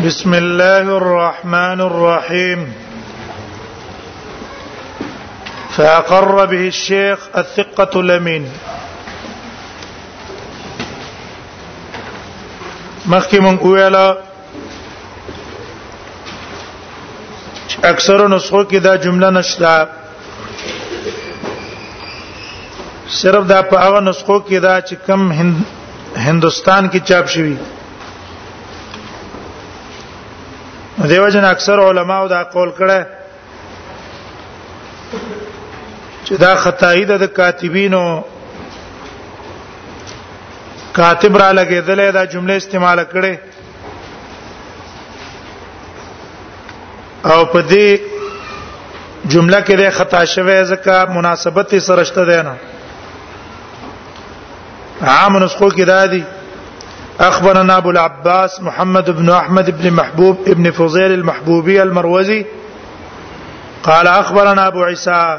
بسم الله الرحمن الرحيم فأقر به الشيخ الثقة الأمين مخکې مونږ أكثر اکثر نسخو دا جمله نشتا صرف دا په هغه نسخو کې دا چې کم هند هندستان کې چاپ شوی دیو جن اکثر علماو دا قول کړه چې دا خدای د کاتبینو کاتب را لګیدلې دا جمله استعمال کړي او په دې جمله کې د خطا شوه ځکه مناسبت سره شته دی نه عام نسخو کې دا دی اخبرنا ابو العباس محمد بن احمد بن محبوب ابن فضيل المحبوبي المروزي قال اخبرنا ابو عيسى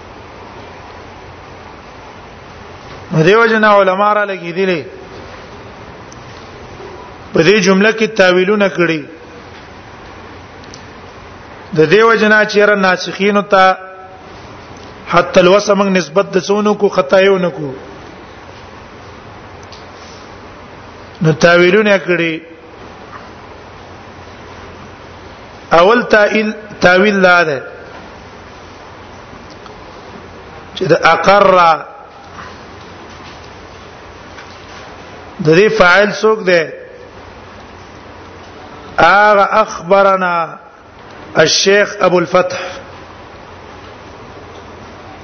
دیو جن علماء را لګی دي په دې جمله کې تاویلونه کړی د دیو جنا چیرې ناسخین ته حتی الوسم نسبت د څونو کو خطایو نکو نو تاویلونه کړی اول تاویل تاویل لا ده چې د اقر د دې فاعل څوک دی اغه اخبرنا الشيخ ابو الفتح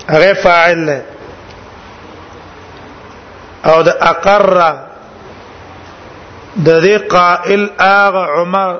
هغه فاعل له او د اقر د دې قائل اغه عمر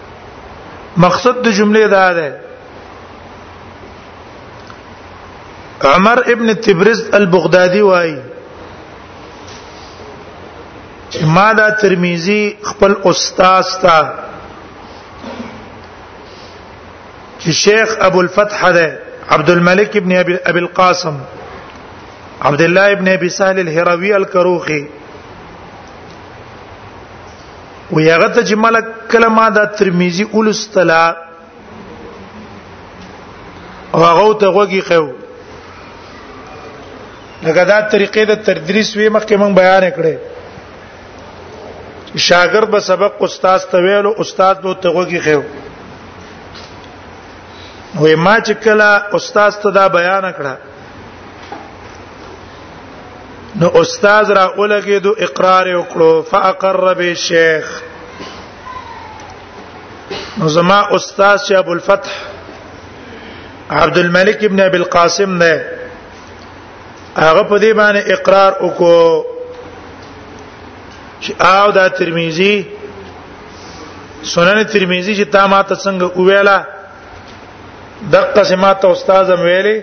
مقصد د جملې دا ده عمر ابن تبرز البغدادي وایي ما دا ترمذی خپل استاد تا چې شیخ ابو الفتح ده عبد الملك ابن ابي ابي القاسم عبد الله ابن ابي سهل الهروي الكروخي و یغه ته چې ملک کله ما دا ترمذی اولستلا او هغه ته غوږی خو لکه دا طریقې د تدریس وی مخکې مونږ بیان کړې شاګرد به سبق استاد ته ویل او استاد به ته غوږی خو وې ما چې کله استاد ته دا بیان کړه نو استاد را اولګې دو اقرار وکړو فاقر به شیخ نو زما استاد چې ابو الفتح عبد الملک ابن ابي القاسم نه هغه په دې باندې اقرار وکړو چې او دا ترمذی سنن ترمذی چې تا ما ته څنګه ویلا دقه سماته استاد هم ویلي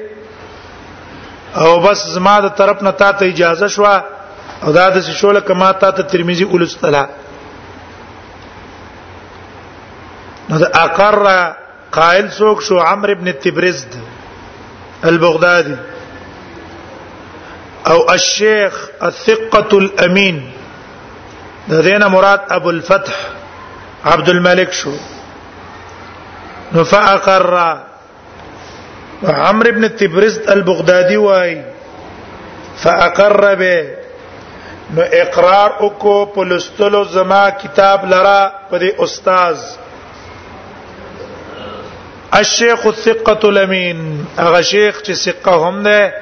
او بس زما د طرف نه تا ته اجازه شو او دا د شوله کما تا ته ترمذی ولستلا نو دا اقر قائل سوک شو عمرو ابن تبرزد البغدادي او الشيخ الثقة الامين دا دینه مراد ابو الفتح عبد الملك شو نو فاقر عمرو ابن تبرز البغدادي وای فاقر به نو اقرار وکړو په لستلو زما کتاب لرا په دې استاد الشيخ الثقه الامين هغه شیخ چې ثقه هم ده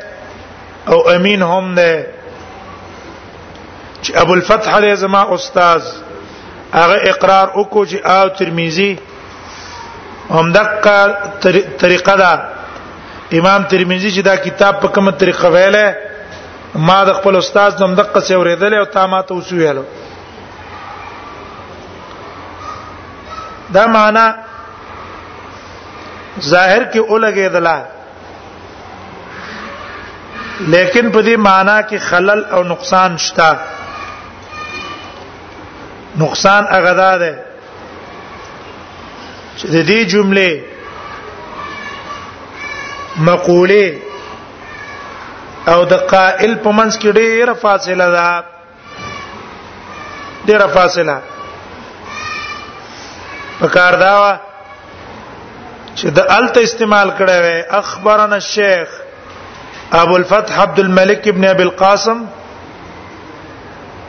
او امین هم ده چې ابو الفتح له زما استاد هغه اقرار وکړو چې او ترمذی هم دغه طریقه ده امام ترمذی چې دا کتاب په کومه طریقه ویله ما د خپل استاد نوم دقه څه اوریدل او تا ما ته وسویل دا معنا ظاهر کې اولګې دلا لیکن په دې معنا کې خلل او نقصان شته نقصان هغه ده چې د دې جمله مقوله او د قائل په منځ کې ډېره فاصله ده ډېره فاصله په کار دا و چې د الته استعمال کړه وي اخبرنا الشيخ ابو الفتح عبد الملك ابن ابي القاسم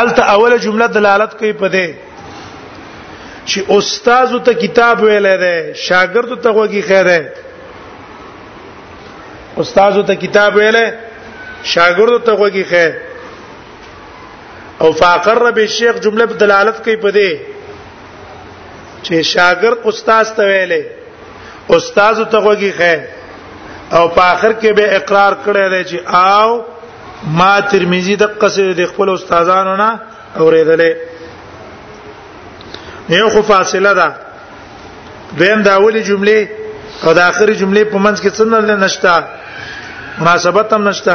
الته اوله جمله دلالت کوي په دې چې استاد ته کتاب ویلې ده شاګرد ته وګي خیره استاد ته کتاب ویلې شاګرد ته وګي خیر او فاقر به شیخ جمله دلالت کوي په دې چې شاګرد استاد ته ویلې استاد ته وګی خې او په اخر کې به اقرار کړی دی چې آو ما ترمذی د قصې د خپل استادانو نه اورېدلې یو خو فاصله ده دویم دا اولی جمله او د اخري جملې په منځ کې څه نه نشته مناسبت هم نشته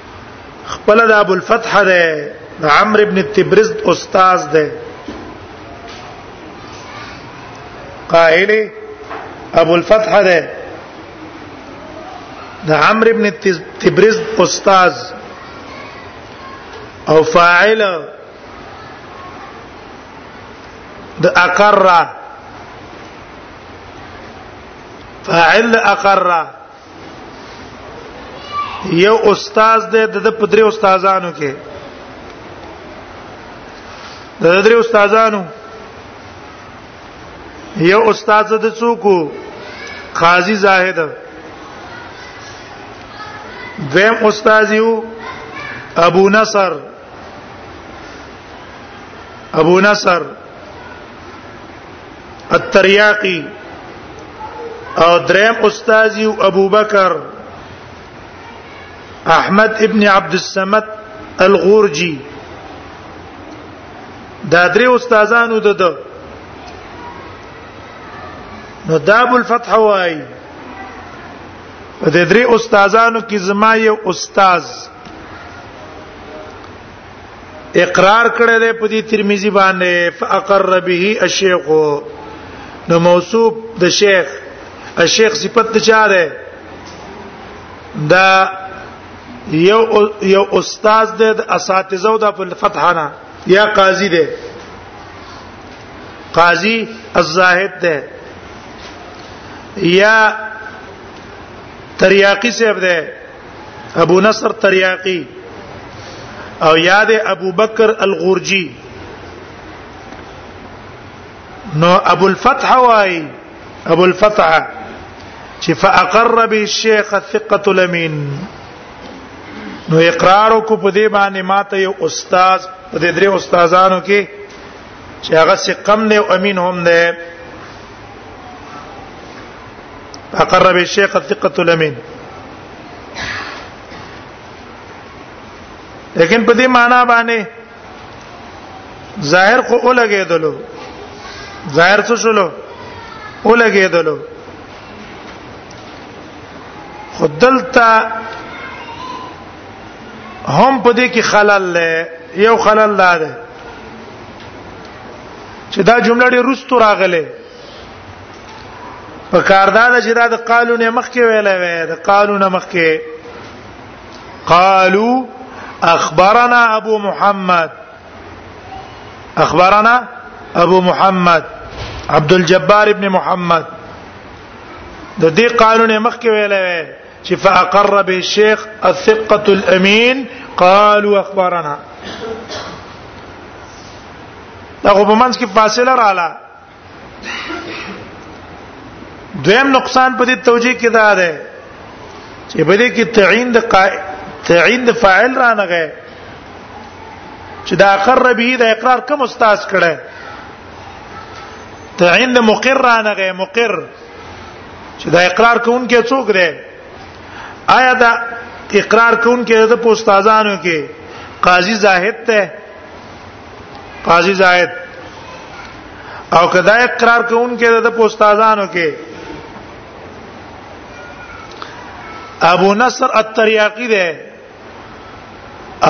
خپل د ابو الفتح ده د عمرو ابن تبرز استاد ده قائل ابو الفتح ده د عمرو ابن تبرز استاد او فاعل د اقرّه فاعل اقرّه یو استاد دی د پدری استادانو کې د درې استادانو یو استاد د څوک قاضي زاهد دویم استاد یو ابو نصر ابو نصر الترياقي او دریم استاد یو ابو بکر احمد ابن عبد الصمد الغورجي دا درې استادانو د ده نو داب الفتح وای په دې درې استادانو کې زما یو استاد اقرار کړی دی په دې ترمذی باندې فاقر به الشیخ نو موصوف د شیخ الشیخ صفت ته چا ده دا یو یو استاد د اساتذه د فتحانه یا قاضی ده قاضی الزاهد ده یا تریاقی صاحب ده ابو نصر تریاقی او یاد ابو بکر الغورجی نو ابو الفتح وای ابو الفتح چې فاقر به الشيخ الثقه الامين نو اقرار کو په دې باندې ماته یو استاد په دې درې استادانو کې چې هغه څه کم نه امین هم نه اقر به شیخ ثقه الامین لیکن په دې معنی باندې ظاهر خو ولګېدلو ظاهر څه شولو ولګېدلو خدلتا هم په دې کې خلل یو خلل لاره چې دا جمله ډېر رستو راغله په کاردار چې دا د قالو نه مخکې ویلې وې د قالو نه مخکې قالو اخبرنا ابو محمد اخبرنا ابو محمد عبد الجبار ابن محمد د دې قانون مخکې ویلې چې فاقر به شیخ الثقه الامین قالوا اخبارنا دا خو په منځ کې فاصله رااله دویم نقصان په دې توجیه کې دا ده چې په دې کې تعین د تعین د فاعل را نه غي چې دا اقر به د اقرار کوم استاد کړه تعین د مقر را نه غي مقر چې دا اقرار کوونکی څوک دی آیا دا اقرار کوونکی د پوستازانو کې قاضي زاهد ته قاضي زاهد او کدا اقرار کوونکی د پوستازانو کې ابو نصر التریاقی ده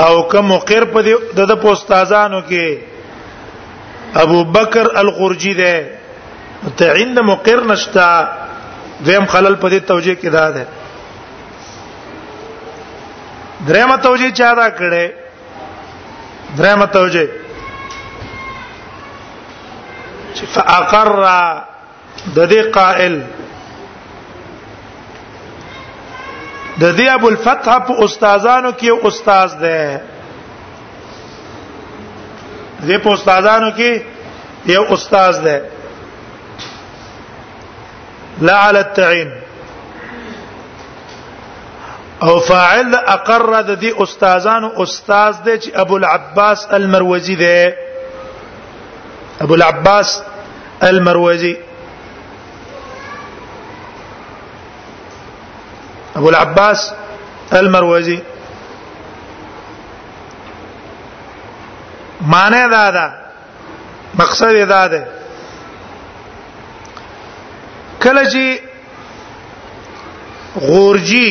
او کوم مقر په د پوستازانو کې ابو بکر القرجی ده ته عند مقر نشتا دیم خلل په دې توجیه کې دا ده درېمه توجیه چا دا کړي درېمه توجیه فاقر د دې قائل د دې ابو الفتح په استادانو کې استاد دی دې په استادانو کې یو استاد دی لا على التعين او فاعل اقر د دې استادانو استاد دی چې ابو العباس المروزي دی ابو العباس المروزي ابو العباس المروزي معنی دا ده مقصد دا ده کله چې غورجی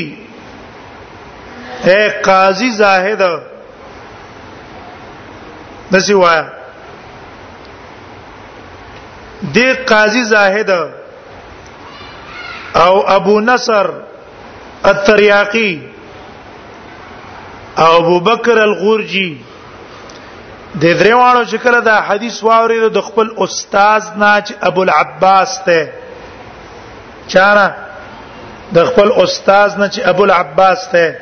اے قاضی زاهد دسی وایا د قاضی زاهد او ابو نصر الترياقي او ابو بکر الغورجي د دریوانو چې کله دا حدیث واورید د خپل استاد ناج ابو العباس ته چاره د خپل استاد نه چې ابو العباس ته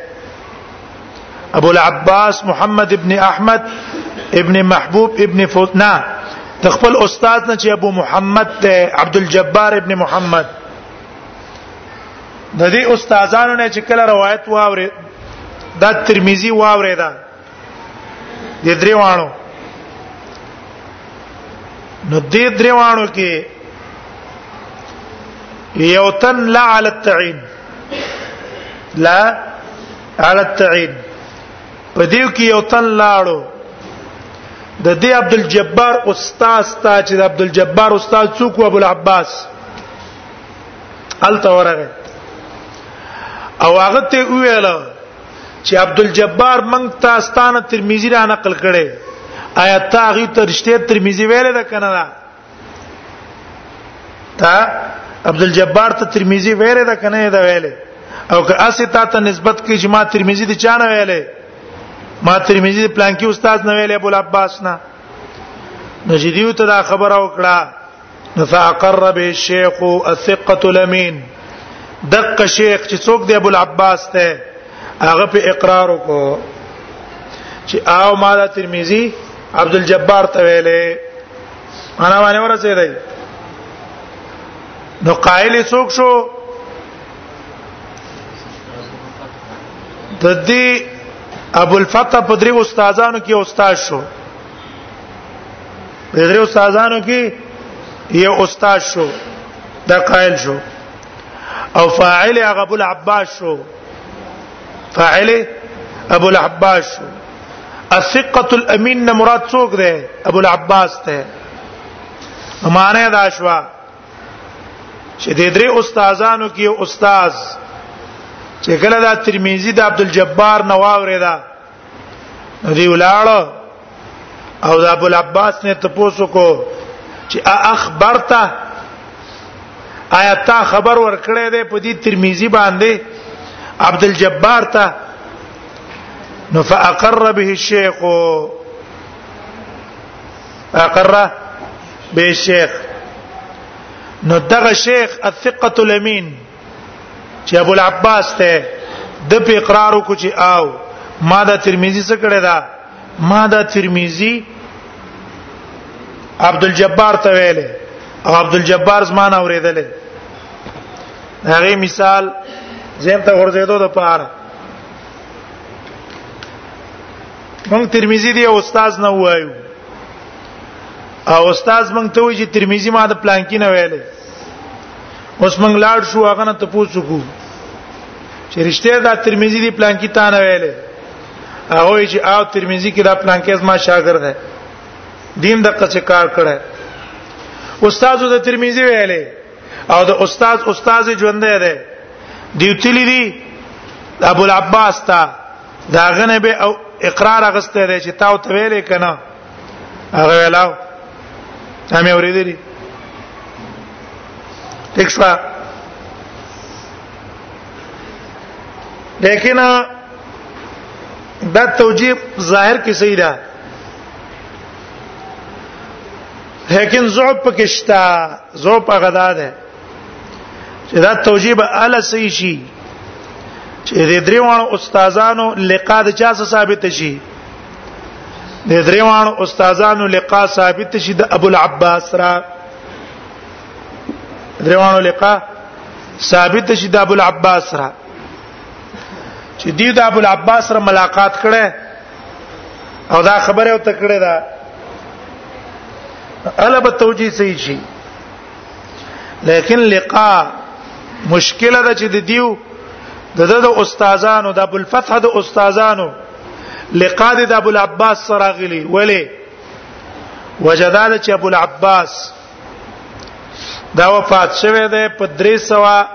ابو العباس محمد ابن احمد ابن محبوب ابن فوتنا د خپل استاد نه چې ابو محمد ته عبد الجبار ابن محمد د دې استادانو نه چې کله روایت واوري دا ترمذی واوري دا د دریوانو نو د دریوانو کې یو تن لا علی التعین لا علی التعین په دې کې یو تن لاړو د دې عبد الجبار استاد تا چې د عبد الجبار استاد څوک ابو العباس الته ورغه او هغه ته ویل چې عبد الجبار منګ ته ستانه ترمذی را نقل کړي آیا تا غي ترشته ترمذی ویل ده کنه دا تا عبد الجبار ته ترمذی ویل ده کنه دا ویل او که اسه تا ته نسبت کې چې ما ترمذی دي چا نه ویل ما ترمذی پلان کې استاد نه ویل ابو العباس نه نجدیو ته دا خبره وکړه فاقر به الشيخ الثقه الامين دق شیخ چې څوک دی ابو العباس ته هغه په اقرار وکړو چې او مال ترمذی عبد الجبار ته ویلې انا باندې ورسېدای نو قائل څوک شو د دې ابو الفتح په درې استادانو کې استاد شو د درې استادانو کې یو استاد شو دا قائل شو او فاعل هغه ابو العباس شو فاعل ابو العباس شو الثقه الامين نه مراد څوک دی ابو العباس ته معنی دا شو چې د درې استادانو کې یو استاد چې کله دا ترمذی د عبد الجبار نواوري دا دی ولاړ او د ابو العباس نه تاسو کو چې اخبرته آیا تا خبر ورکړې ده په دې ترمذی باندې عبد الجبار ته نو فاقر به الشيخ اقر به الشيخ نو دغه شیخ الثقه الامین چې ابو العباس ته د په اقرار کو چې او ما دا ترمذی څه کړی دا ما دا ترمذی عبد الجبار ته ویل او عبد الجبار زمان اوریدل هغه مثال زم ته ورزیدو د پاره مونږ ترمذی دی استاد نه وایو او استاد مونږ ته وی چې ترمذی ما د پلان کې نه ویلې اوس موږ لاړ شو هغه نه تاسو کو چې رښتیا دا ترمذی دی پلان کې تانه ویلې هغه چې او ترمذی کې دا پلان کې زما شاګرد دی دین د قصې کار کړه استاد د ترمذی ویلې او د استاد استاد ژوند دی دیوتلی دی ابو العباس تا دا غنه به او اقرار غسته دی چې تاو ته ویلې کنه هغه ویلاو دا مې اورېدلې تکشوا لیکن دا توجیه ظاهر کې صحیح ده لیکن زعب پکې شتا زعب هغه ده چې دا توجیه به اله صحیح شي چې د دریوانو استادانو لقاء د چا څخه ثابت شي د دریوان استادانو لقا ثابت شي د ابو العباس را دریوانو لقا ثابت شي د ابو العباس را چې دی د ابو العباس سره ملاقات کړي او دا خبره او تکړه ده الا به توجیه صحیح شي لیکن لقا مشکله ده چې د دیو د د استادانو د ابو الفتح د استادانو لقاء د ابو العباس سره غلي ولی وجداد چې ابو العباس دا وفات شوه دی په 300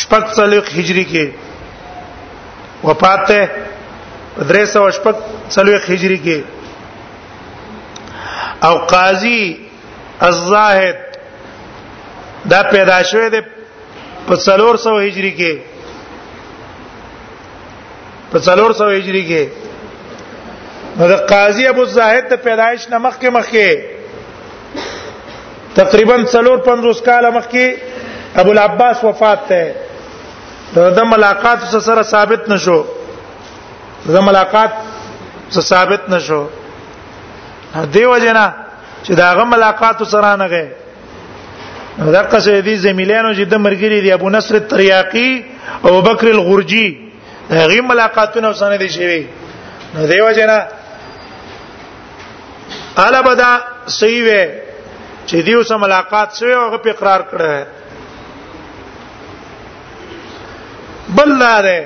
شپږ څلوخ هجری کې وفات ده 300 شپږ څلوخ هجری کې او قاضي الزاهد دا پیدا شوه دی په 300 هجری کې په 400 هجری کې نو د قاضي ابو زاهد د پیدایش نه مخکې مخکې تقریبا 450 کال مخکې ابو العباس وفات ته د ملاقات سره ثابت نشو د ملاقات سره ثابت نشو دیو جنا چې داغه ملاقات سره نه غي دغه څه دي زميلانو چې د مرګري دي ابو نصر الترياقي او بکر الغرجي هغه ملاقاتونه وسنه دي شوی نو دیو جنا الا بدا صحیح وي چې دیو سره ملاقات شوی او په اقرار کړه بل لاره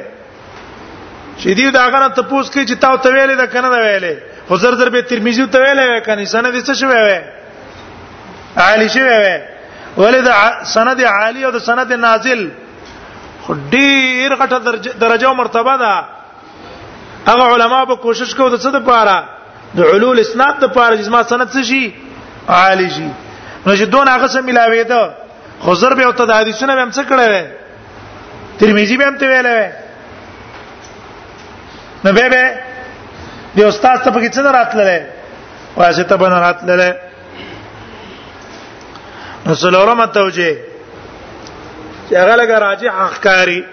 چې دی دا غره ته پوس کې چې تاو ته ویلې دا کنه دا ویلې خو زر زر به ترمذی ته ویلې کنه سند څه شوی وی عالی شوی وی ولې دا سند عالی او دا سند نازل خو ډیر غټه درجه او مرتبه ده هغه علما به کوشش کوي د څه د پاره د علول اسناد د پاره چې ما سند څه شي عالی شي نو چې دون هغه سم ملاوي ده خو ضرب او تدادیسونه هم څه کړه ترمذی به هم ته ویلې وې نو به به دی استاد ته پکې څه نه راتللې واسه ته بنه راتللې نو څلورمه توجه چې هغه لګ راجح اخکاری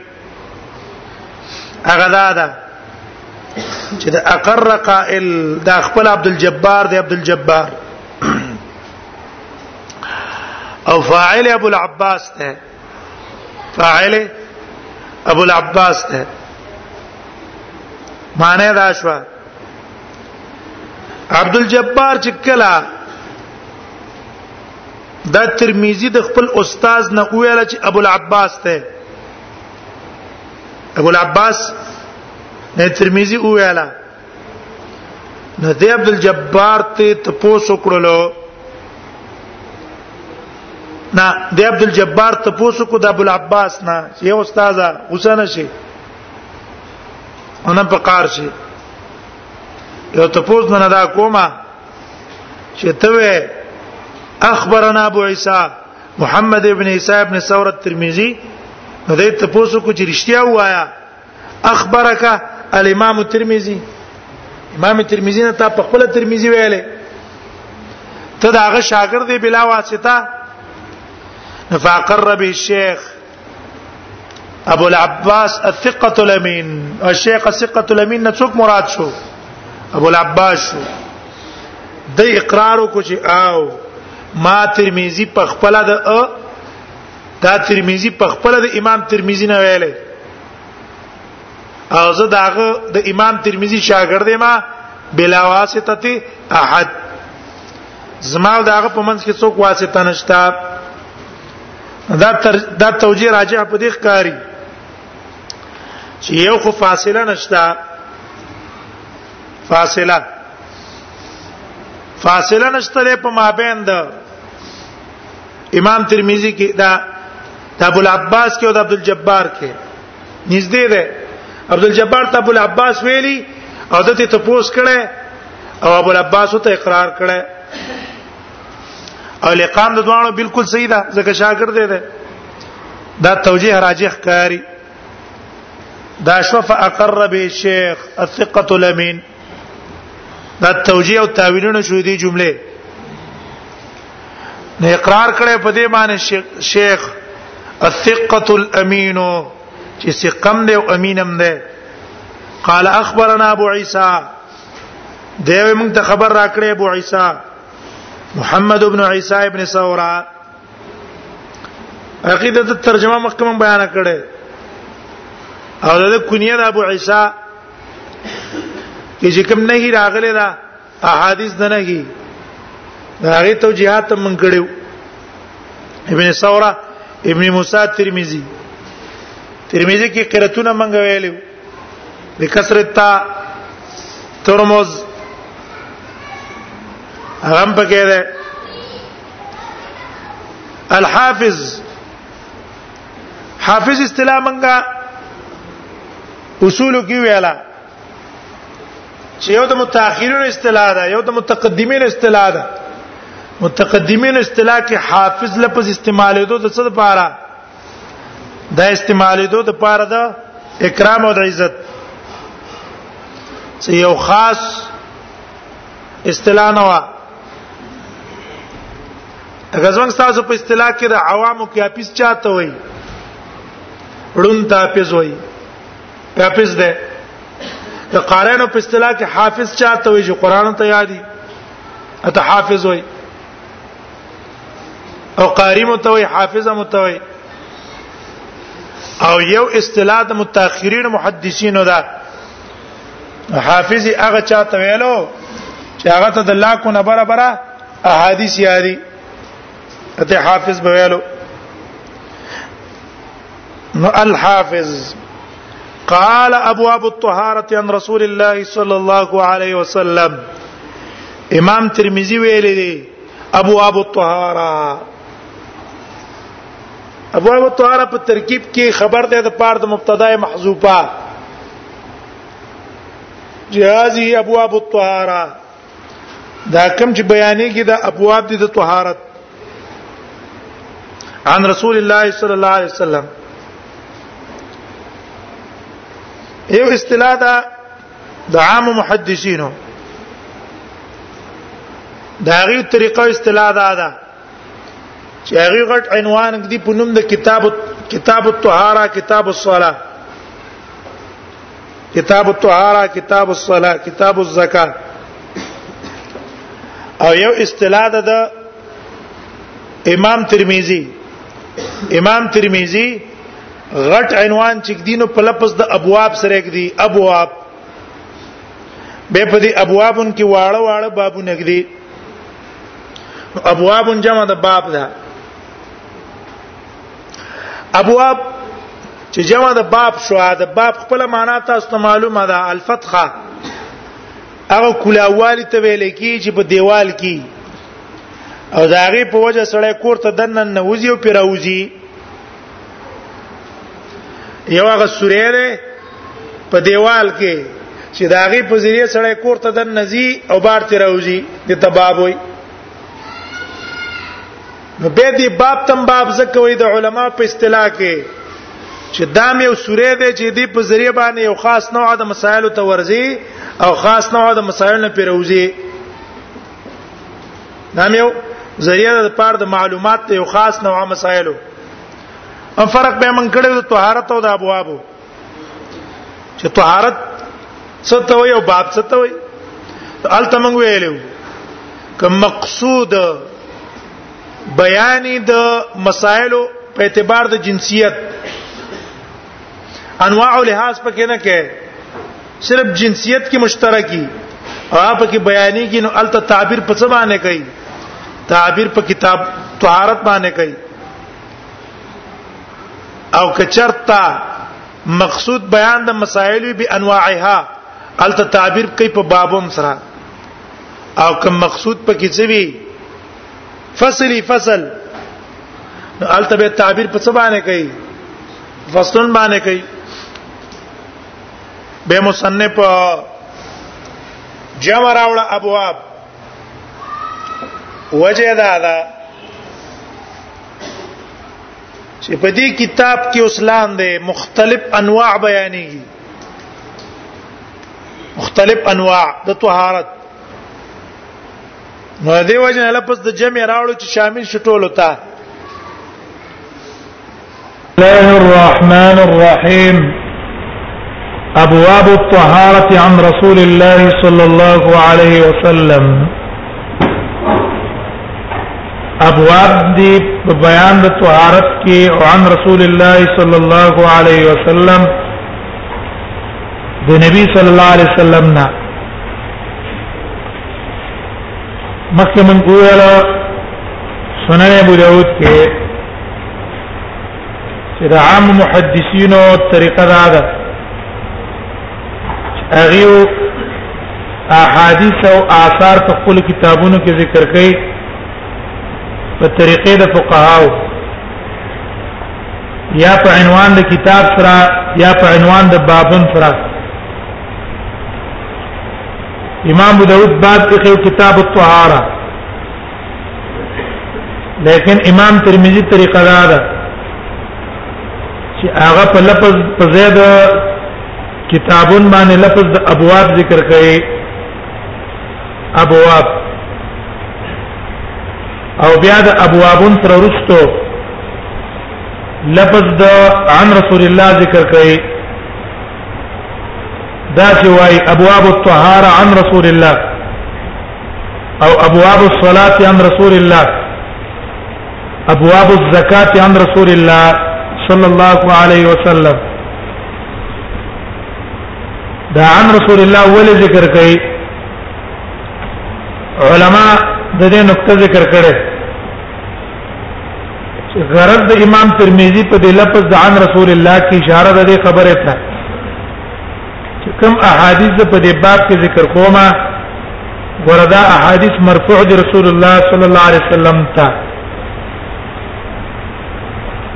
هغه دا ده چې د اقر قائل د خپل عبد الجبار د عبد الجبار او فاعل ابو العباس ته فاعل ابو العباس ده معنی دا شو عبد الجبار چې کله دا ترمذی د خپل استاد نه ویل چې ابو العباس ته ابو العباس نه ترمذی ویل نو دی عبد الجبار ته تپوس وکړلو نه دی عبد الجبار تپوس کو د ابو العباس نه یو استاد حسین شي انا په قار شي یو تپوس نه دا کومه چې ته اخبرنا ابو عيسى محمد ابن عيسى ابن ثور الترمذي نو دې تپوس کو چې رښتیا وایا اخبرک الامام الترمذی امام ترمذی نه تا په خپل ترمذی ویلې ته دا غ شاګرد دی بلا واسطه فاقر به الشيخ ابو العباس الثقه الامين الشيخ الثقه الامين نه څوک مراد شو ابو العباس شو د اقرار کو چې او ما ترمذی په خپل د دا ترمذی په خپل د امام ترمذی نه ویلې او زه داغه د امام ترمذی شاګرد ما بلا واسطه احد زما داغه په منځ کې څوک واسطه نشتا دا تر دا توجیه راجع په دې ښکاری چې یو خو فاصله نشتا فاصله فاصله نشته په مابین د امام ترمذی کې دا د ابو العباس کې او د عبد الجبار کې نږدې ده عبد الجبار ته ابو العباس ویلي او دته ته پوس کړي او ابو العباس ته اقرار کړي او لقام د دوانو بالکل صحیح ده ځکه شاګرد دی دا توجیه راجح کاری دا شوف اقر به شیخ الثقه الامین دا توجیه او تعویلونه شو دي جمله نه اقرار کړي په دې معنی شیخ الثقه الامین چې ثقم دی او امینم دی قال اخبرنا ابو عيسى دیو موږ ته خبر راکړی ابو عيسى محمد ابن عيسى ابن ثوره عقیده ترجمه مخکمه بیان کړي او د کنیه د ابو عيسى کې چې کوم نه راغلی دا احادیث نه نهي هغه توجيهات من کړو ابن ثوره ابن موسی ترمذی ترمذی کې قراتونه منغ ویلو بکثرت تا ترمز هغه پکې ده الحافظ حافظ اصطلاح منګه اصول کې ویلا چې یو د متأخرین اصطلاح ده یو د متقدمین اصطلاح ده متقدمین اصطلاح کې حافظ لفظ استعمالېدو د څه لپاره دا استعمالېدو د لپاره ده اکرام او د عزت چې یو خاص اصطلاح نه غزون تاسو په اصطلاح کې د عوامو کې اپیس چاته وای ړون ته اپیس وای اپیس ده د قارانو په اصطلاح کې حافظ چاته وای چې قران ته یادي اته حافظ وای او قاری متوي حافظ متوي او یو اصطلاح د متأخرین محدثینو ده حافظ هغه چاته ویلو چې هغه ته د لاکو نه برابره احادیث یاري ته حافظ بویلو نو الحافظ قال ابواب الطهاره عن رسول الله صلى الله عليه وسلم امام ترمذی ویلي دي ابواب الطهاره ابواب الطهاره په ترکیب کې خبر ده د پاره د مبتدا محذوفه جهازي ابواب الطهاره دا کوم چې بیانې کې دا ابواب دي د طهارت عن رسول الله صلی الله علیه وسلم یو اصطلاح ده د عام محدثینو دا غي طریقه اصطلاح ده چې هغه غټ عنوان دی په نوم د کتاب کتاب الطهاره کتاب الصلاه کتاب الطهاره کتاب الصلاه کتاب الزکاه او یو اصطلاح ده د امام ترمذی امام ترمذی غټ عنوان چې دینو په لفظ د ابواب سره کې دي ابواب به په دې ابوابن کې واړه واړه بابونه کې دي ابواب جمع د باب ده ابواب چې جمع د باب شو د باب خپل معنا تاسو ته معلومه ده الفتحه هغه کولاوالی ته ویل کی چې په دیوال کې او دا غي په وجه سره کور ته دنن نه وځي او پیراوځي یو هغه سوره ده په دیوال کې چې داغه په ذریعہ سره کور ته د نزی او بار ته راوځي د تباب وي نو به دې باب تم باب زکه وي د علما په اصطلاح کې چې دا مې سوره ده چې دې په ذریعہ باندې یو خاص نوع د مسایلو ته ورځي او خاص نوع د مسایلو نه پیروځي نام یو ذریعہ د پار د معلومات ته یو خاص نوع مسایلو ام فرق به من کړو د طهارت او د ابوابو چې طهارت څه ته وي او باب څه ته وي الته موږ ویلو کوم مقصود بیان د مسائلو په اعتبار د جنسیت انواع او لحاظ پکې نه کې صرف جنسیت کې مشترکی او پکې بیانې کې نو الته تعبیر په څه باندې کوي تعبیر په کتاب طهارت باندې کوي او کچرتا مقصود بیان د مسائل به انواعها الته تعبیر کوي په بابوم سره او کوم مقصود په کې څه وی فصلی فصل نو الته به تعبیر په څه باندې کوي فصلن باندې کوي به مصنف جمع راوړ ابواب وجه دا ده چې په دې کتاب کې اسلام دی مختلف انواع بیانېږي مختلف انواع د طهارت نو دې وجه نه لپس د جمع راوړو چې شامل شټول تا الله الرحمن الرحيم ابواب الطهاره عن رسول الله صلى الله عليه وسلم ابواب دی بیان د طهارت کې او عن رسول الله صلى الله عليه وسلم د نبی صلی الله علیه وسلم نه مخکې من ویل سنن ابو داود کې چې د عام محدثینو طریقه دا ده هغه احادیث او آثار په خپل کتابونو کې ذکر کړي په طریقې د فقهاو یا په عنوان د کتاب سره یا په عنوان د بابن سره امام ابو داود باب کې کتاب الطهاره لیکن امام ترمذی طریقه دا ده چې هغه په لفظ په زید کتابون باندې لفظ د ابواب ذکر کړي ابواب او بیا د ابوابون تر ورستو لفظ د عن رسول الله ذکر کړي دا چې وای ابواب الطهاره عن رسول الله او ابواب الصلاه عن رسول الله ابواب الزکات عن رسول الله صلى الله عليه وسلم دا عن رسول الله ول ذکر کوي علما د دې نقطه ذکر کړي غرض د امام ترمذی په دې لفظ د عن رسول الله کی اشاره ده خبره ته چې کوم احادیث په دې باب کې ذکر کومه وردا احادیث مرفوع دي رسول الله صلی الله علیه وسلم ته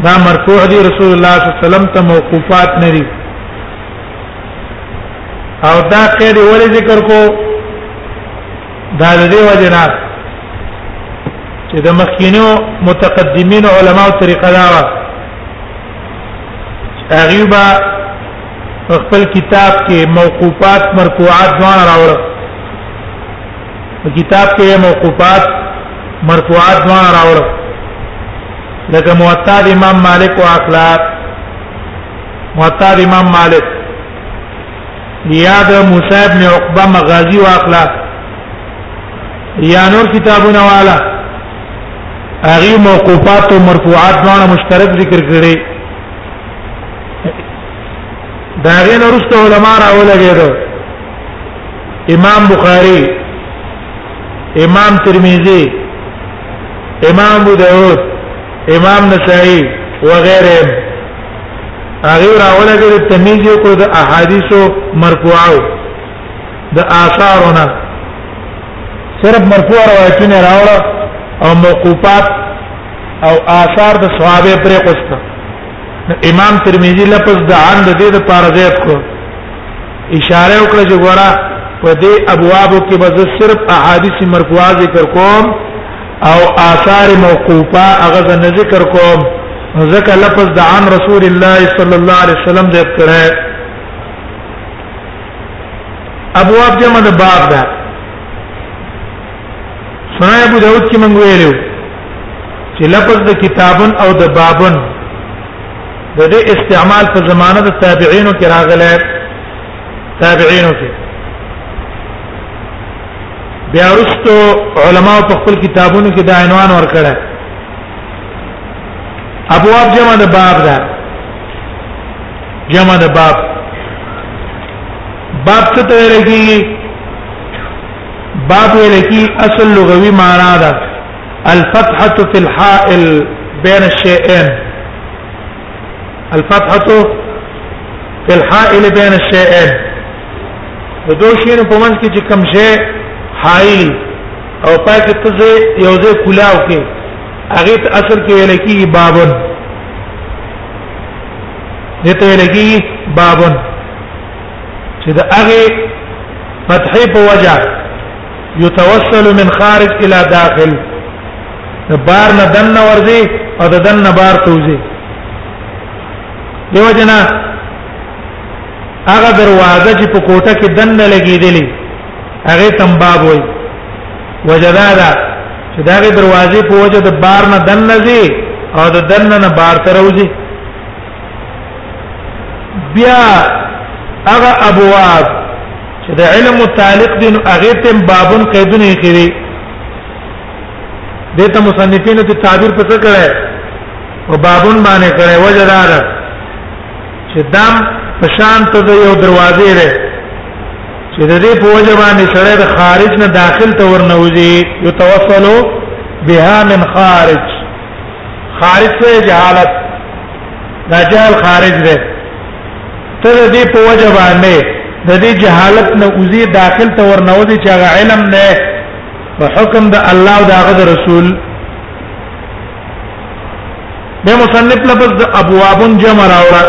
دا مرفوع دي رسول الله صلی الله علیه وسلم ته موقوفات نه دي او دا قید ولې ذکر کو دا د دې وجه نه چې د مخکینو متقدمین علماو طریقه دا و هغه خپل کتاب کې موقوفات مرفوعات دوان راوړ په کتاب کې موقوفات مرفوعات دوان راوړ لکه موطا امام مالک او اخلاق موطا امام مالک یا د موسی ابن عقبه مغازی واخلا یا نور کتابونه والا هغه موقوفات او مرفوعات دواړه مشترک ذکر کړي دا غیر ورسته علما راولګیدو امام بخاری امام ترمذی امام ابو داود امام نسائی وغيرهم هغه راول کې تمیز یو کړ د احادیثو مرفوعو د آثارونه صرف مرفوع روایتونه راول او موقوفات او آثار د صحابه پرې کوسته امام ترمذی لفظ د عن د دې لپاره زیات کو اشاره وکړه چې ګورا په دې ابواب کې به صرف احادیث مرفوعه ذکر کوم او آثار موقوفه هغه زنه ذکر کوم ذکر لفظ د عن رسول الله صلی الله علیه وسلم د کړه ابواب جمع د باب ده سنن ابو داود کې مونږ ویلو چې لفظ د کتابن او د بابن د دې استعمال په زمانه د تابعینو کې راغله تابعینو کې بیا ورستو علما په خپل کتابونو کې دا عنوان ورکړه ابواب جمع د باب ده جمع د باب باب څه ته ویل کیږي باب ویل کی اصل لغوي معنا ده الفتحه في الحائل بين الشيئين الفتحه في الحائل بين الشيئين د دوه شینو په منځ کې چې کم شی حایل او پاتې ته یو ځای کلاو کې هغه ته اصل کې ویل کی بابن دته ویل کی بابن چې د هغه فتحې په وجه یتوسل من خارج الى داخل بار نه دنه ورځي او د دنه بار توځي دیو جنا هغه دروازه چې په کوټه کې دنه لګېدلې هغه تنباب وای وجدادا چې دا غي دروازې په وجه د بار نه دنه زی او د دنه نه بار تر وځي بیا هغه ابواب چې د علم متعلق دي نو هغه تم بابن قیدونه کړي دته مصنفین ته تعبیر پڅ کړي او بابن باندې کړي وجدار چې دام په شان ته د یو دروازې ده چې د دې په وجه باندې سره د خارج نه داخل ته ورنوځي یو توصلو بها من خارج خارج څه جهالت دا جهل خارج ده تر دې په وجه باندې د دې جهالت نه اوزي داخل ته ورنوځي چې هغه علم نه په حکم د الله او د هغه رسول به مصنف لفظ د ابواب جمع راوړه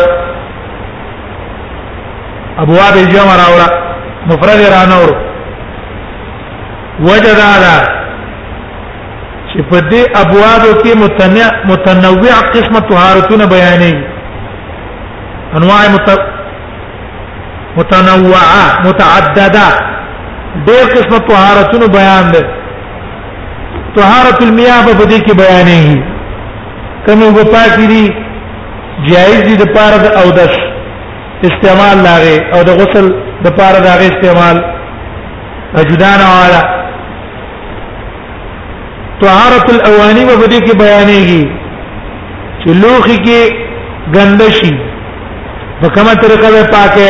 ابواب جمع راوړه مفرد رانور وجد على چې په دې ابواب کې متنوع متنوع قسمه طهارتونه بیانې انواع مت... متنوعه متعدده ډېر قسمه طهارتونه بیان دي طهارت المياه په دې کې بیانې کوم وب پاکي دي جائز دي د پاره د او دش استعمال لاغه او د غسل د پاره دغه استعمال جدان والا طهارت الاواني په دې کې بیانېږي چې لوخي کې ګندشي په کومه طریقه به پاکه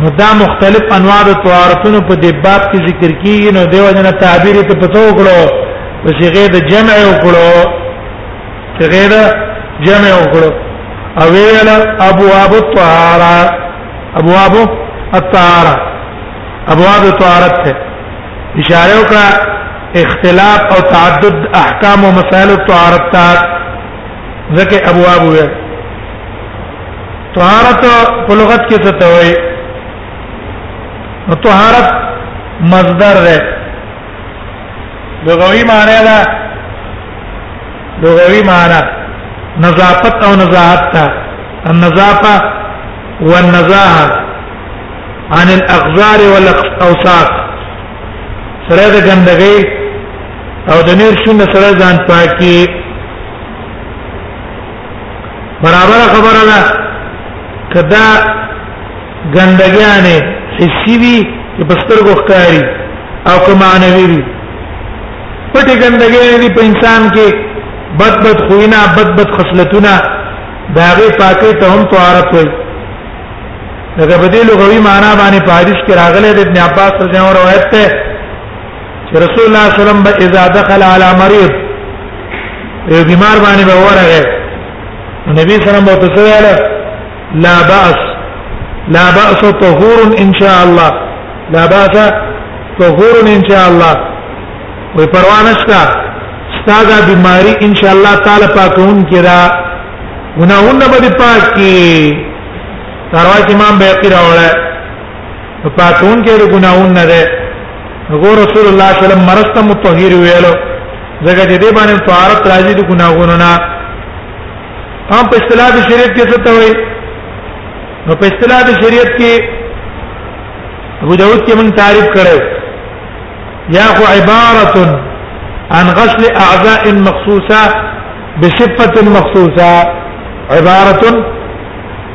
نو دا مختلف انواع د طهارتونو په دې باب کې ذکر کیږي نو دیو جن تعبیر ته پتو کړو په صيغه د جمع وکړو صيغه د جمع وکړو او ویل ابواب الطهاره ابواب الطهاره ابواب الطهارت ته اشاره وکړه اختلاف او تعدد احکام او مسائل الطهارت ته ځکه ابواب وي طهارت په لغت کې څه ته وایي طهارت مصدر ده لغوي معنی ده لغوي معنی نظافت او نزاهت ته النظافه والنزاهه عن الاقذار والاوساخ سره د ګندګۍ او د نیر شونه سره ځان پاکي برابر خبره ده کدا ګندګیانه حسی وی چې بستر ګوخکاری او کمانوی وی پټي ګندګیانه دی په انسان کې بد بد خوینا بد بد خصلتونه داغه پاکي ته هم طهارت وي دغه بدیل غوي معنا باندې په حدیث کې راغلی د ابن عباس رضی الله عنه روایت ته چې رسول الله صلی الله علیه وسلم به اذا دخل على مريض یو بیمار باندې به ورغه نبی صلی الله علیه وسلم لا باس لا باس طهور ان شاء الله لا باس طهور ان شاء الله وي پروا نشته ستاسو بیماری ان شاء الله تعالی پاکون کړه ونه ونه به پاک کی ترواج امام بیقی راوړل پاکون کې د ګناون نه ده نو رسول الله صلی الله علیه وسلم مرسته متطهر ویلو ځکه چې دې باندې طهارت راځي د ګناهونو نه هم په اصطلاح د شریعت کې څه ته وایي نو په اصطلاح د شریعت کې ابو داود کې موږ تعریف کړو یا خو عبارت عن غسل اعضاء مخصوصه بصفه مخصوصه عبارت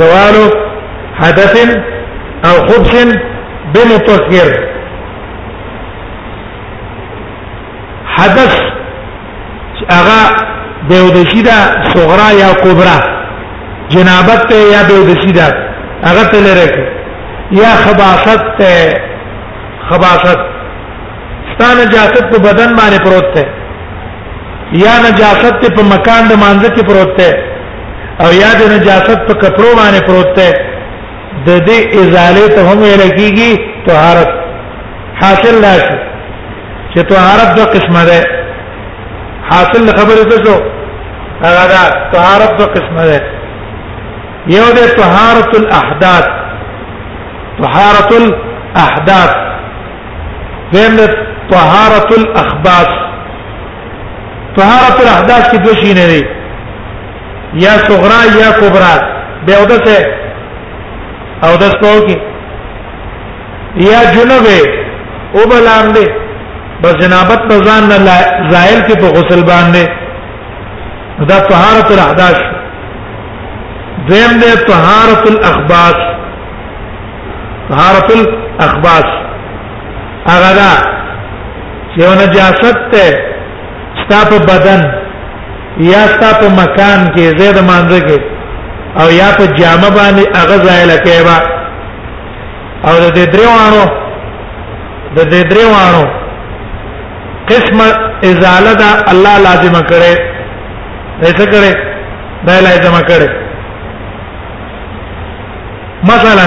زوال حدث او خبث بمطهر حدث هغه د یو د شي دا صغرا یا کبرا جنابت ته یا د یو د شي دا هغه ته لره یا خباثت ته خباثت ستانه جاست په بدن باندې پروت ته یا نجاست په مکان د مانزه کې پروت ته او یا د نجاست په کپړو باندې پروت دی د دې ازاله ته هم ویل کیږي طهارت حاصل لا شو چې طهارت دوه قسمه ده حاصل خبره څه شو هغه دا طهارت دوه قسمه ده یو ده طهارت الاحداث طهارت الاحداث دیم ده طهارت الاخباث طهارت الاحداث کې دوه شي نه وي یا صغرا یا کبرا به او دسه او داس کو کې یا جنوب او بلام دې بس جنابت په ځان نه زائل کې په غسل باندې دا طهارت الاحداث دویم دې طهارت الاخباث طهارت الاخباث هغه دا چې یو نجاست ته ستا په بدن یا ستا په مکان کې زید مانځه کې او یا په جامه باندې هغه ځای لکه با او د دې دروانو د دې دروانو قسمه ازاله دا الله لازم کړي ایسا کړي دا لازم کړي مثلا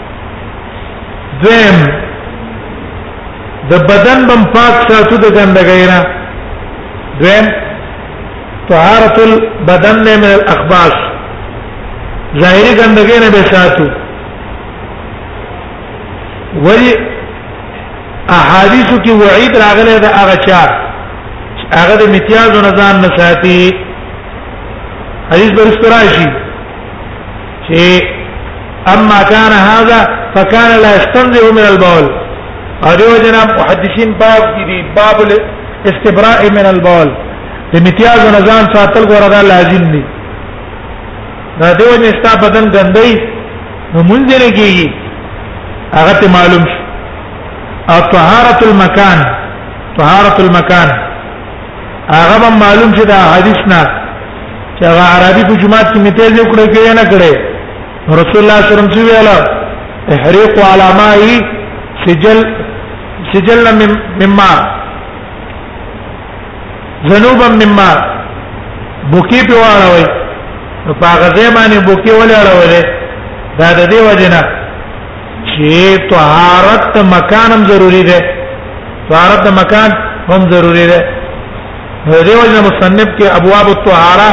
دویم د بدن بم پاک ساتو د ګندګۍ نه دویم طهارت البدن من الاخباث ظاهری ګندګۍ نه به ساتو ولی احادیثو کې وعید راغلی دا هغه چا هغه د امتیاز نه ځان نه ساتي حدیث برستراشي چې اما كان هذا فكان لا يستنزه من البول او دیو جناب محدثین باب کې دی باب الاستبراء من البول د امتیاز نه ځان ساتل ګوره دا لازم دی دا دیو نه ستا بدن ګندای نو مونږ نه کیږي هغه ته معلوم شو او طهارت المکان طهارت المکان هغه معلوم چې دا حدیث نه چې هغه عربي په جماعت کې میته یو کړی کې نه کړی رسول الله صلی الله علیه وسلم ویل احريق على ماء سجل سجل مما ذنوبا مما بوکی په واړوي په هغه ځای باندې بوکی ولې اړولې دا د دې وجنه چې طهارت مکانم ضروری ده طهارت د مکان هم ضروری ده نو دې وجه مصنف کې ابواب الطهاره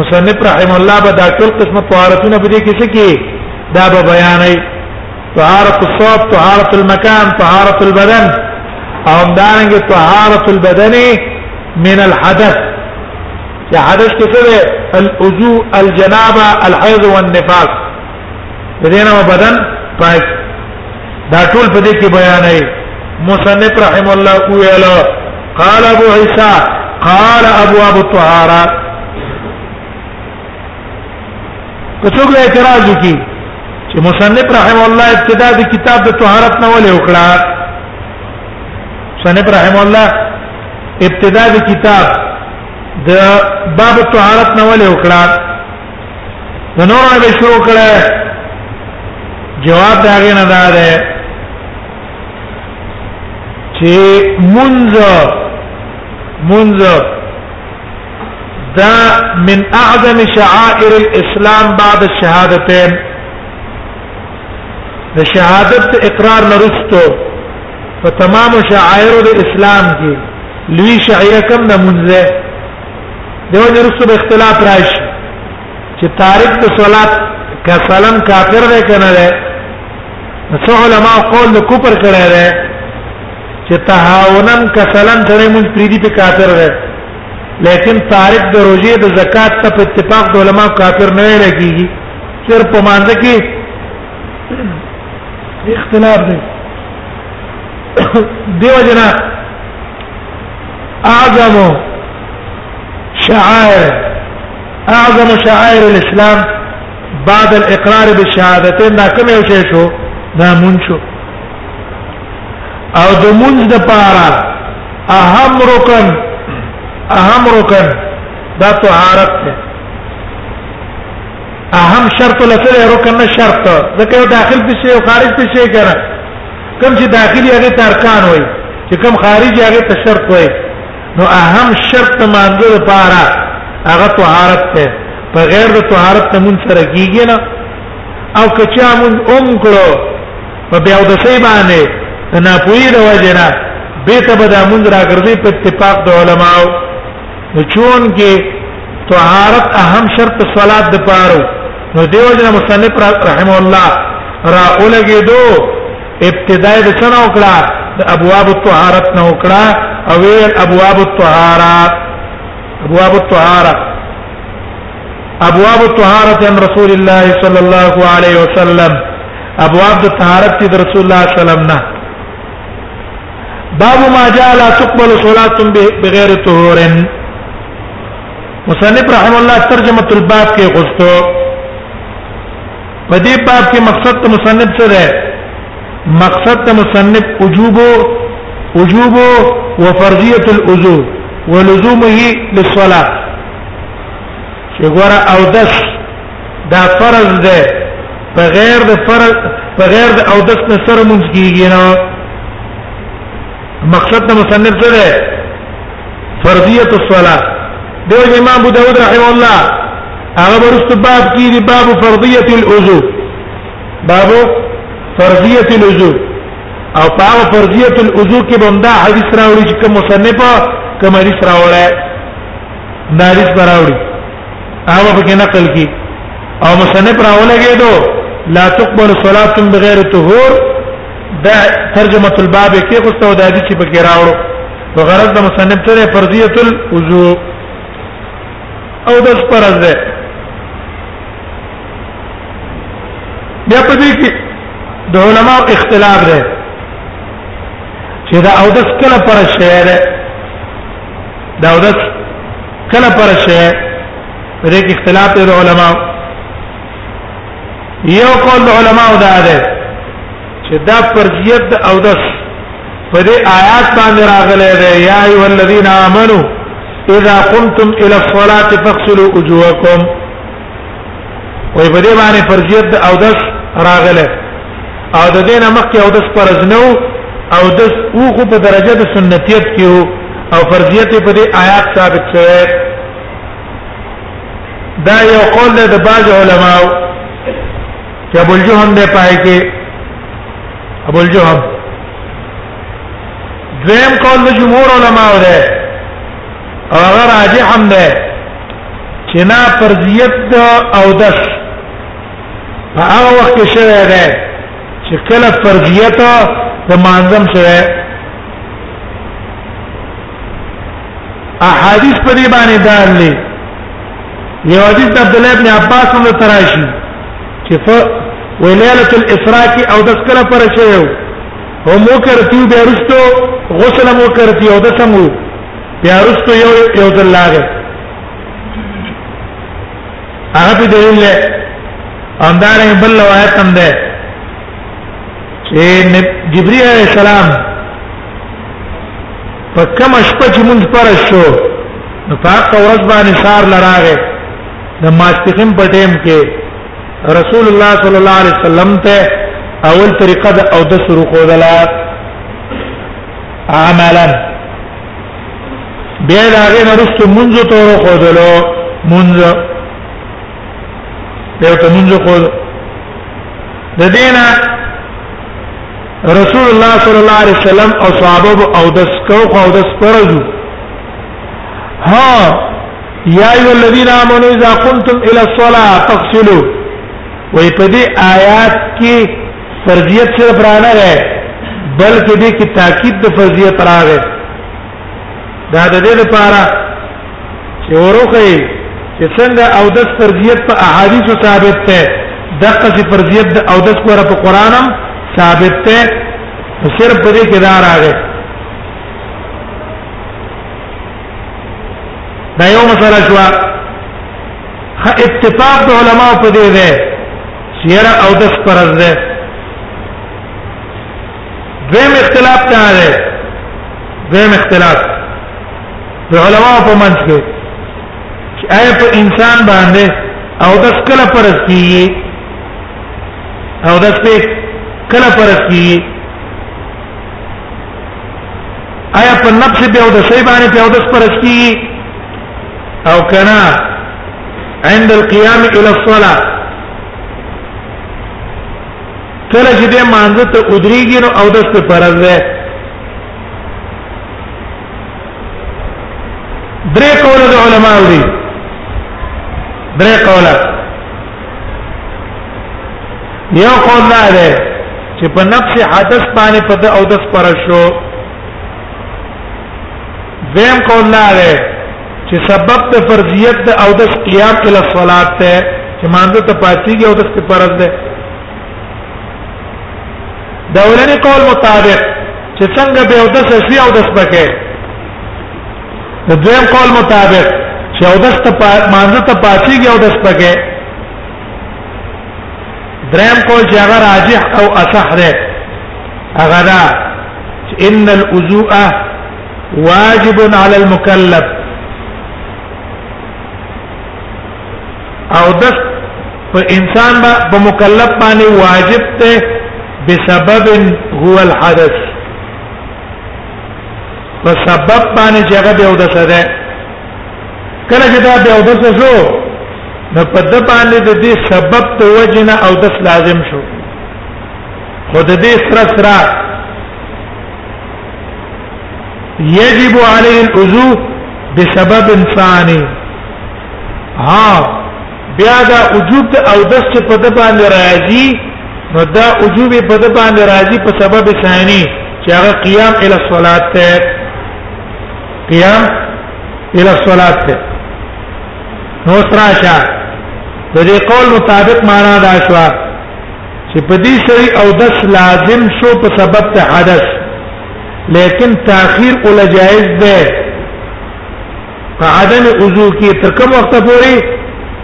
مصنف رحم الله به دا ټول قسم طهارتونه په دې کې څه کې دا به بیانې طهارت الصوت طهارت المكان طهارت البدن او دانګ طهارت البدن من الحدث يا حدث کې څه الوضوء الجنابه الحيض والنفاس د دې نه بدن پاک دا ټول په دې کې بیان دی مصنف رحم الله ویل قال ابو عيسى قال ابواب الطهاره کڅوګ له اعتراض کی چې مصنف رحم الله ابتدا د کتاب د طهارت نه ولې وکړه مصنف رحم الله ابتدا د کتاب د باب الطهارت نه ولې وکړه نو نور نه به شروع کړه جواب دا غي نه ده چې منځ منځ دا من اعظم شعائر الاسلام بعد الشهادتين د شهادت اقرار لرستو په تمام شعائر الاسلام کې لوی شعائر کم نمونه دیو جرسو به اختلاف راشي چې تارک د صلات کسلن کافر دی کنه دی څو علما قول د کوپر کړی دی چې تهاونن کسلن سره مونږ پریدي په کافر دی لیکن تارک د روزي د زکات ته په اتفاق د علما کافر نه لګيږي چر په مانځ کې اختلاف دی دیو جنا اعظم شعائر اعظم شعائر الاسلام بعد الاقرار بالشهادتين دا کوم یو شی شو دا مونږ شو او د مونږ د پاره اهم رکن اهم رکن دا طهارت ده اهم شرط لته رکن نه شرط ځکه داخل بشي او خارج بشي کنه کوم چې داخلي هغه ته ارکان وای چې کوم خارجي هغه ته شرط وای نو اهم شرط مانګو لپاره هغه طهارت ته په غیر د طهارت ته مون سره کیږي نه او کچا مون اوم کړو په بیا د سی باندې نه پوی د وجنا به ته به د مون راګرځي په اتفاق د علماو نو چون کې طهارت اهم شرط صلات د پاره نو دیو جن مصنف رحم الله را اولګي دو ابتداء د څنګه وکړه د ابواب الطهارت نه وکړه او ابواب الطهارت ابواب الطهارت ابواب الطهارت عن رسول الله صلى الله عليه وسلم ابواب الطهارت د رسول الله صلى الله عليه وسلم نه باب ما جاء لا تقبل صلاه بغیر طهور مصنف رحم الله ترجمه الباب کې غوښتو په دې باب کې مقصد ته مصنف څه ده مقصد ته مصنف وجوب وجوب وفرضيه الوضوء ولزومه للصلاه چې ګوره او دس دا فرض ده په غیر د فرض په غیر د او دس نه سره مونږ کیږي نه مقصد د مصنف څه ده فرضیه الصلاه دیو امام ابو داود رحم الله هغه ورست باب کې دی باب فرضیه الوضو باب فرضیه الوضو او پاو فرضیه الوضو کې بندا حدیث راوړي چې کوم مصنف کوم حدیث راوړی دا حدیث راوړي هغه په کې نقل کی او مصنف راولګې دو لا تقبل صلاه بغیر طهور دا ترجمه الباب کې خو ته ودادي چې په کې راوړو نو غرض د مصنف ته فرضیه الوضو او د فرض ده بیا په دې کې د علماء اختلاف ده چې دا او د کله پر شعر دا او د کله پر شی په دې کې اختلاف دی علماء یو قول علماء دا ده چې دا فرضیت او د په دې آیات باندې راغلي ده یا ای الذین آمنو اذا قمتم الى الصلاه فاغسلوا وجوهکم وې په دې باندې فرضیت او دس راغله او د دې نه مخکې او دس فرض نه او دس او خو په درجه د سنتیت کې او فرضیت په دې آیات ثابت شوی دا یو قول دی د بعض علماو چې ابو الجهم دی پای کې ابو الجهم دویم قول د جمهور علماو دی او هغه راجح هم دی چې نا فرضیت او دس په هغه وخت کې شوی دی چې کله فرضیت د مانزم شوی احادیث په دې باندې دال لې یو حدیث د عبد الله ابن عباس هم تراشی چې په وليله الاسراء کې او دس کله پر شوی هم وکړتي به رستو غسل مو کړتي او دسمو بیا رستو یو یو ځل لاغه هغه په دلیل له اندارې بل روایت هم ده چې جبرئیل علیہ السلام په کوم شپه چې مونږ پر شو نو پاک ورځ باندې سار لراغه د ماسپخین په ټیم کې رسول الله صلی الله علیه وسلم ته اول طریقه د او د سرو خو دلات عملا بیا دا غي نرست منځ تور خودلو منځ بیا ته منځ خود د دینه رسول الله صلی الله علیه وسلم او صحابه او د سکو او د سپرجو ها یا ایو الذین آمنوا اذا قمتم الى الصلاه فاغسلوا وې په دې آیات کې فرضیت صرف رانه غه بلکې دې کې تاکید د فرضیت راغې دا د دې لپاره چې وروخه چې څنګه او د فرضیت په احادیث ثابت ده دغه چې فرضیت د او د کوره په قران هم ثابت ده صرف په دې کې دا راغې دا یو مسله شو اتفاق علماء په دې ده سیرا او د سپرز ده دویم اختلاف ته ده دویم اختلاف د علماء په منځ کې چې آیا په انسان باندې او د کله پرز کیږي او د کله پرز کیږي آیا په نفس به او د شی باندې په او د پرز کیږي او کنا عند القيام الى الصلاه کله چې د مانځ ته ودرېږي نو او دست فرض ده درې قوله د علماء دي درې قوله یو قول دا ده چې په نفس حدث باندې په او دست فرض شو زم قول دا ده چې سبب د فرضیت د او د قیام اله صلات ته چې مانده ته پاتېږي او د څه فرض ده دا ولني قول مطابق چې څنګه به او د سفي او د سبکه د دویم قول مطابق چې او د ست مانده ته پاتېږي او د سبکه دریم قول چې هغه راجح او اصح ده هغه دا ان الوضوء واجب علی المکلف او دس په انسان با په مکلف باندې واجب ته بسبب هو الحدث په سبب باندې چې هغه به او دسه ده کله چې دا به او دسه شو نو په د باندې د دې سبب ته وجنه او دس لازم شو خود دې سره سره يجب عليه الوضوء بسبب ثاني ها بیا دا وجوب او دس چې په د باندې راځي نو دا وجوب په د باندې راځي په سبب ثاني چې هغه قیام ال الصلات ته قیام ال الصلات ته نو سراشه د دې قول مطابق معنا دا شو چې په دې سری او دس لازم شو په سبب ته حدث لیکن تاخير اول جائز ده په عدم وضو کې تر کوم وخت پورې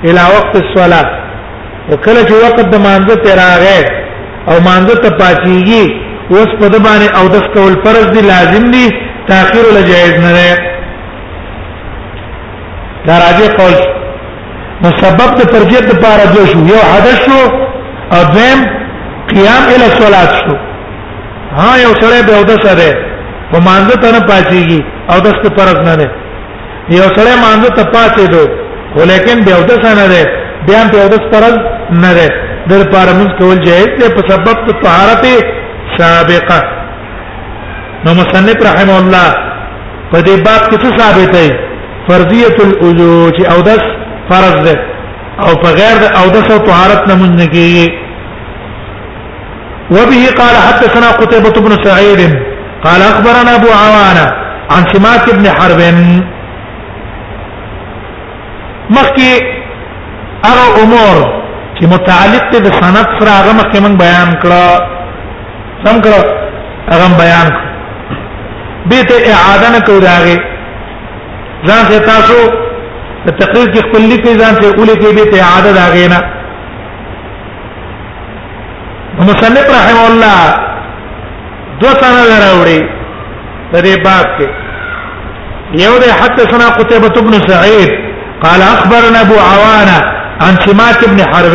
الى وقت الصلاه وکله چې وخت د مانزه ته راغی او مانزه ته پاتېږي اوس په د باندې او د کول فرض دي لازم دي تاخير ولا جائز نه ده دا راځي قول نو سبب د ترجیح د پاره جو شو یو حدث شو او دیم قیام الی صلات شو ها یو سره به او د سره په مانزه ته نه پاتېږي او د ست پرز نه نه یو سره مانزه ته پاتې دو ولیکن به او د سره نه ده بیا په او د ست پرز نه ده د لپاره موږ کول جایز دی په سبب د طهارت سابقه نو مصنف رحم الله په دې باب کې څه ثابت دی فرضیت الوضو چې او د فرض ده او په غیر د او د طهارت نه مونږ نه کیږي وبه قال حدثنا قتيبة بن سعيد قال أخبرنا أبو عوانة عن سماك بن حرب مخکې هغه امور چې متعلق دي د سند سره هغه مخکې موږ بیان کړه سم کړه هغه بیان کړه به ته اعاده نه کوي راغی ځان ته تاسو د تقریر کې خپل لیکي ځان ته اولې کې به ته اعاده راغی نه مصنف رحم الله دو سنه راوړي د دې باب کې یو د حدثنا قتيبة بن سعيد قال اخبرنا ابو عوانه عن سماك بن حرب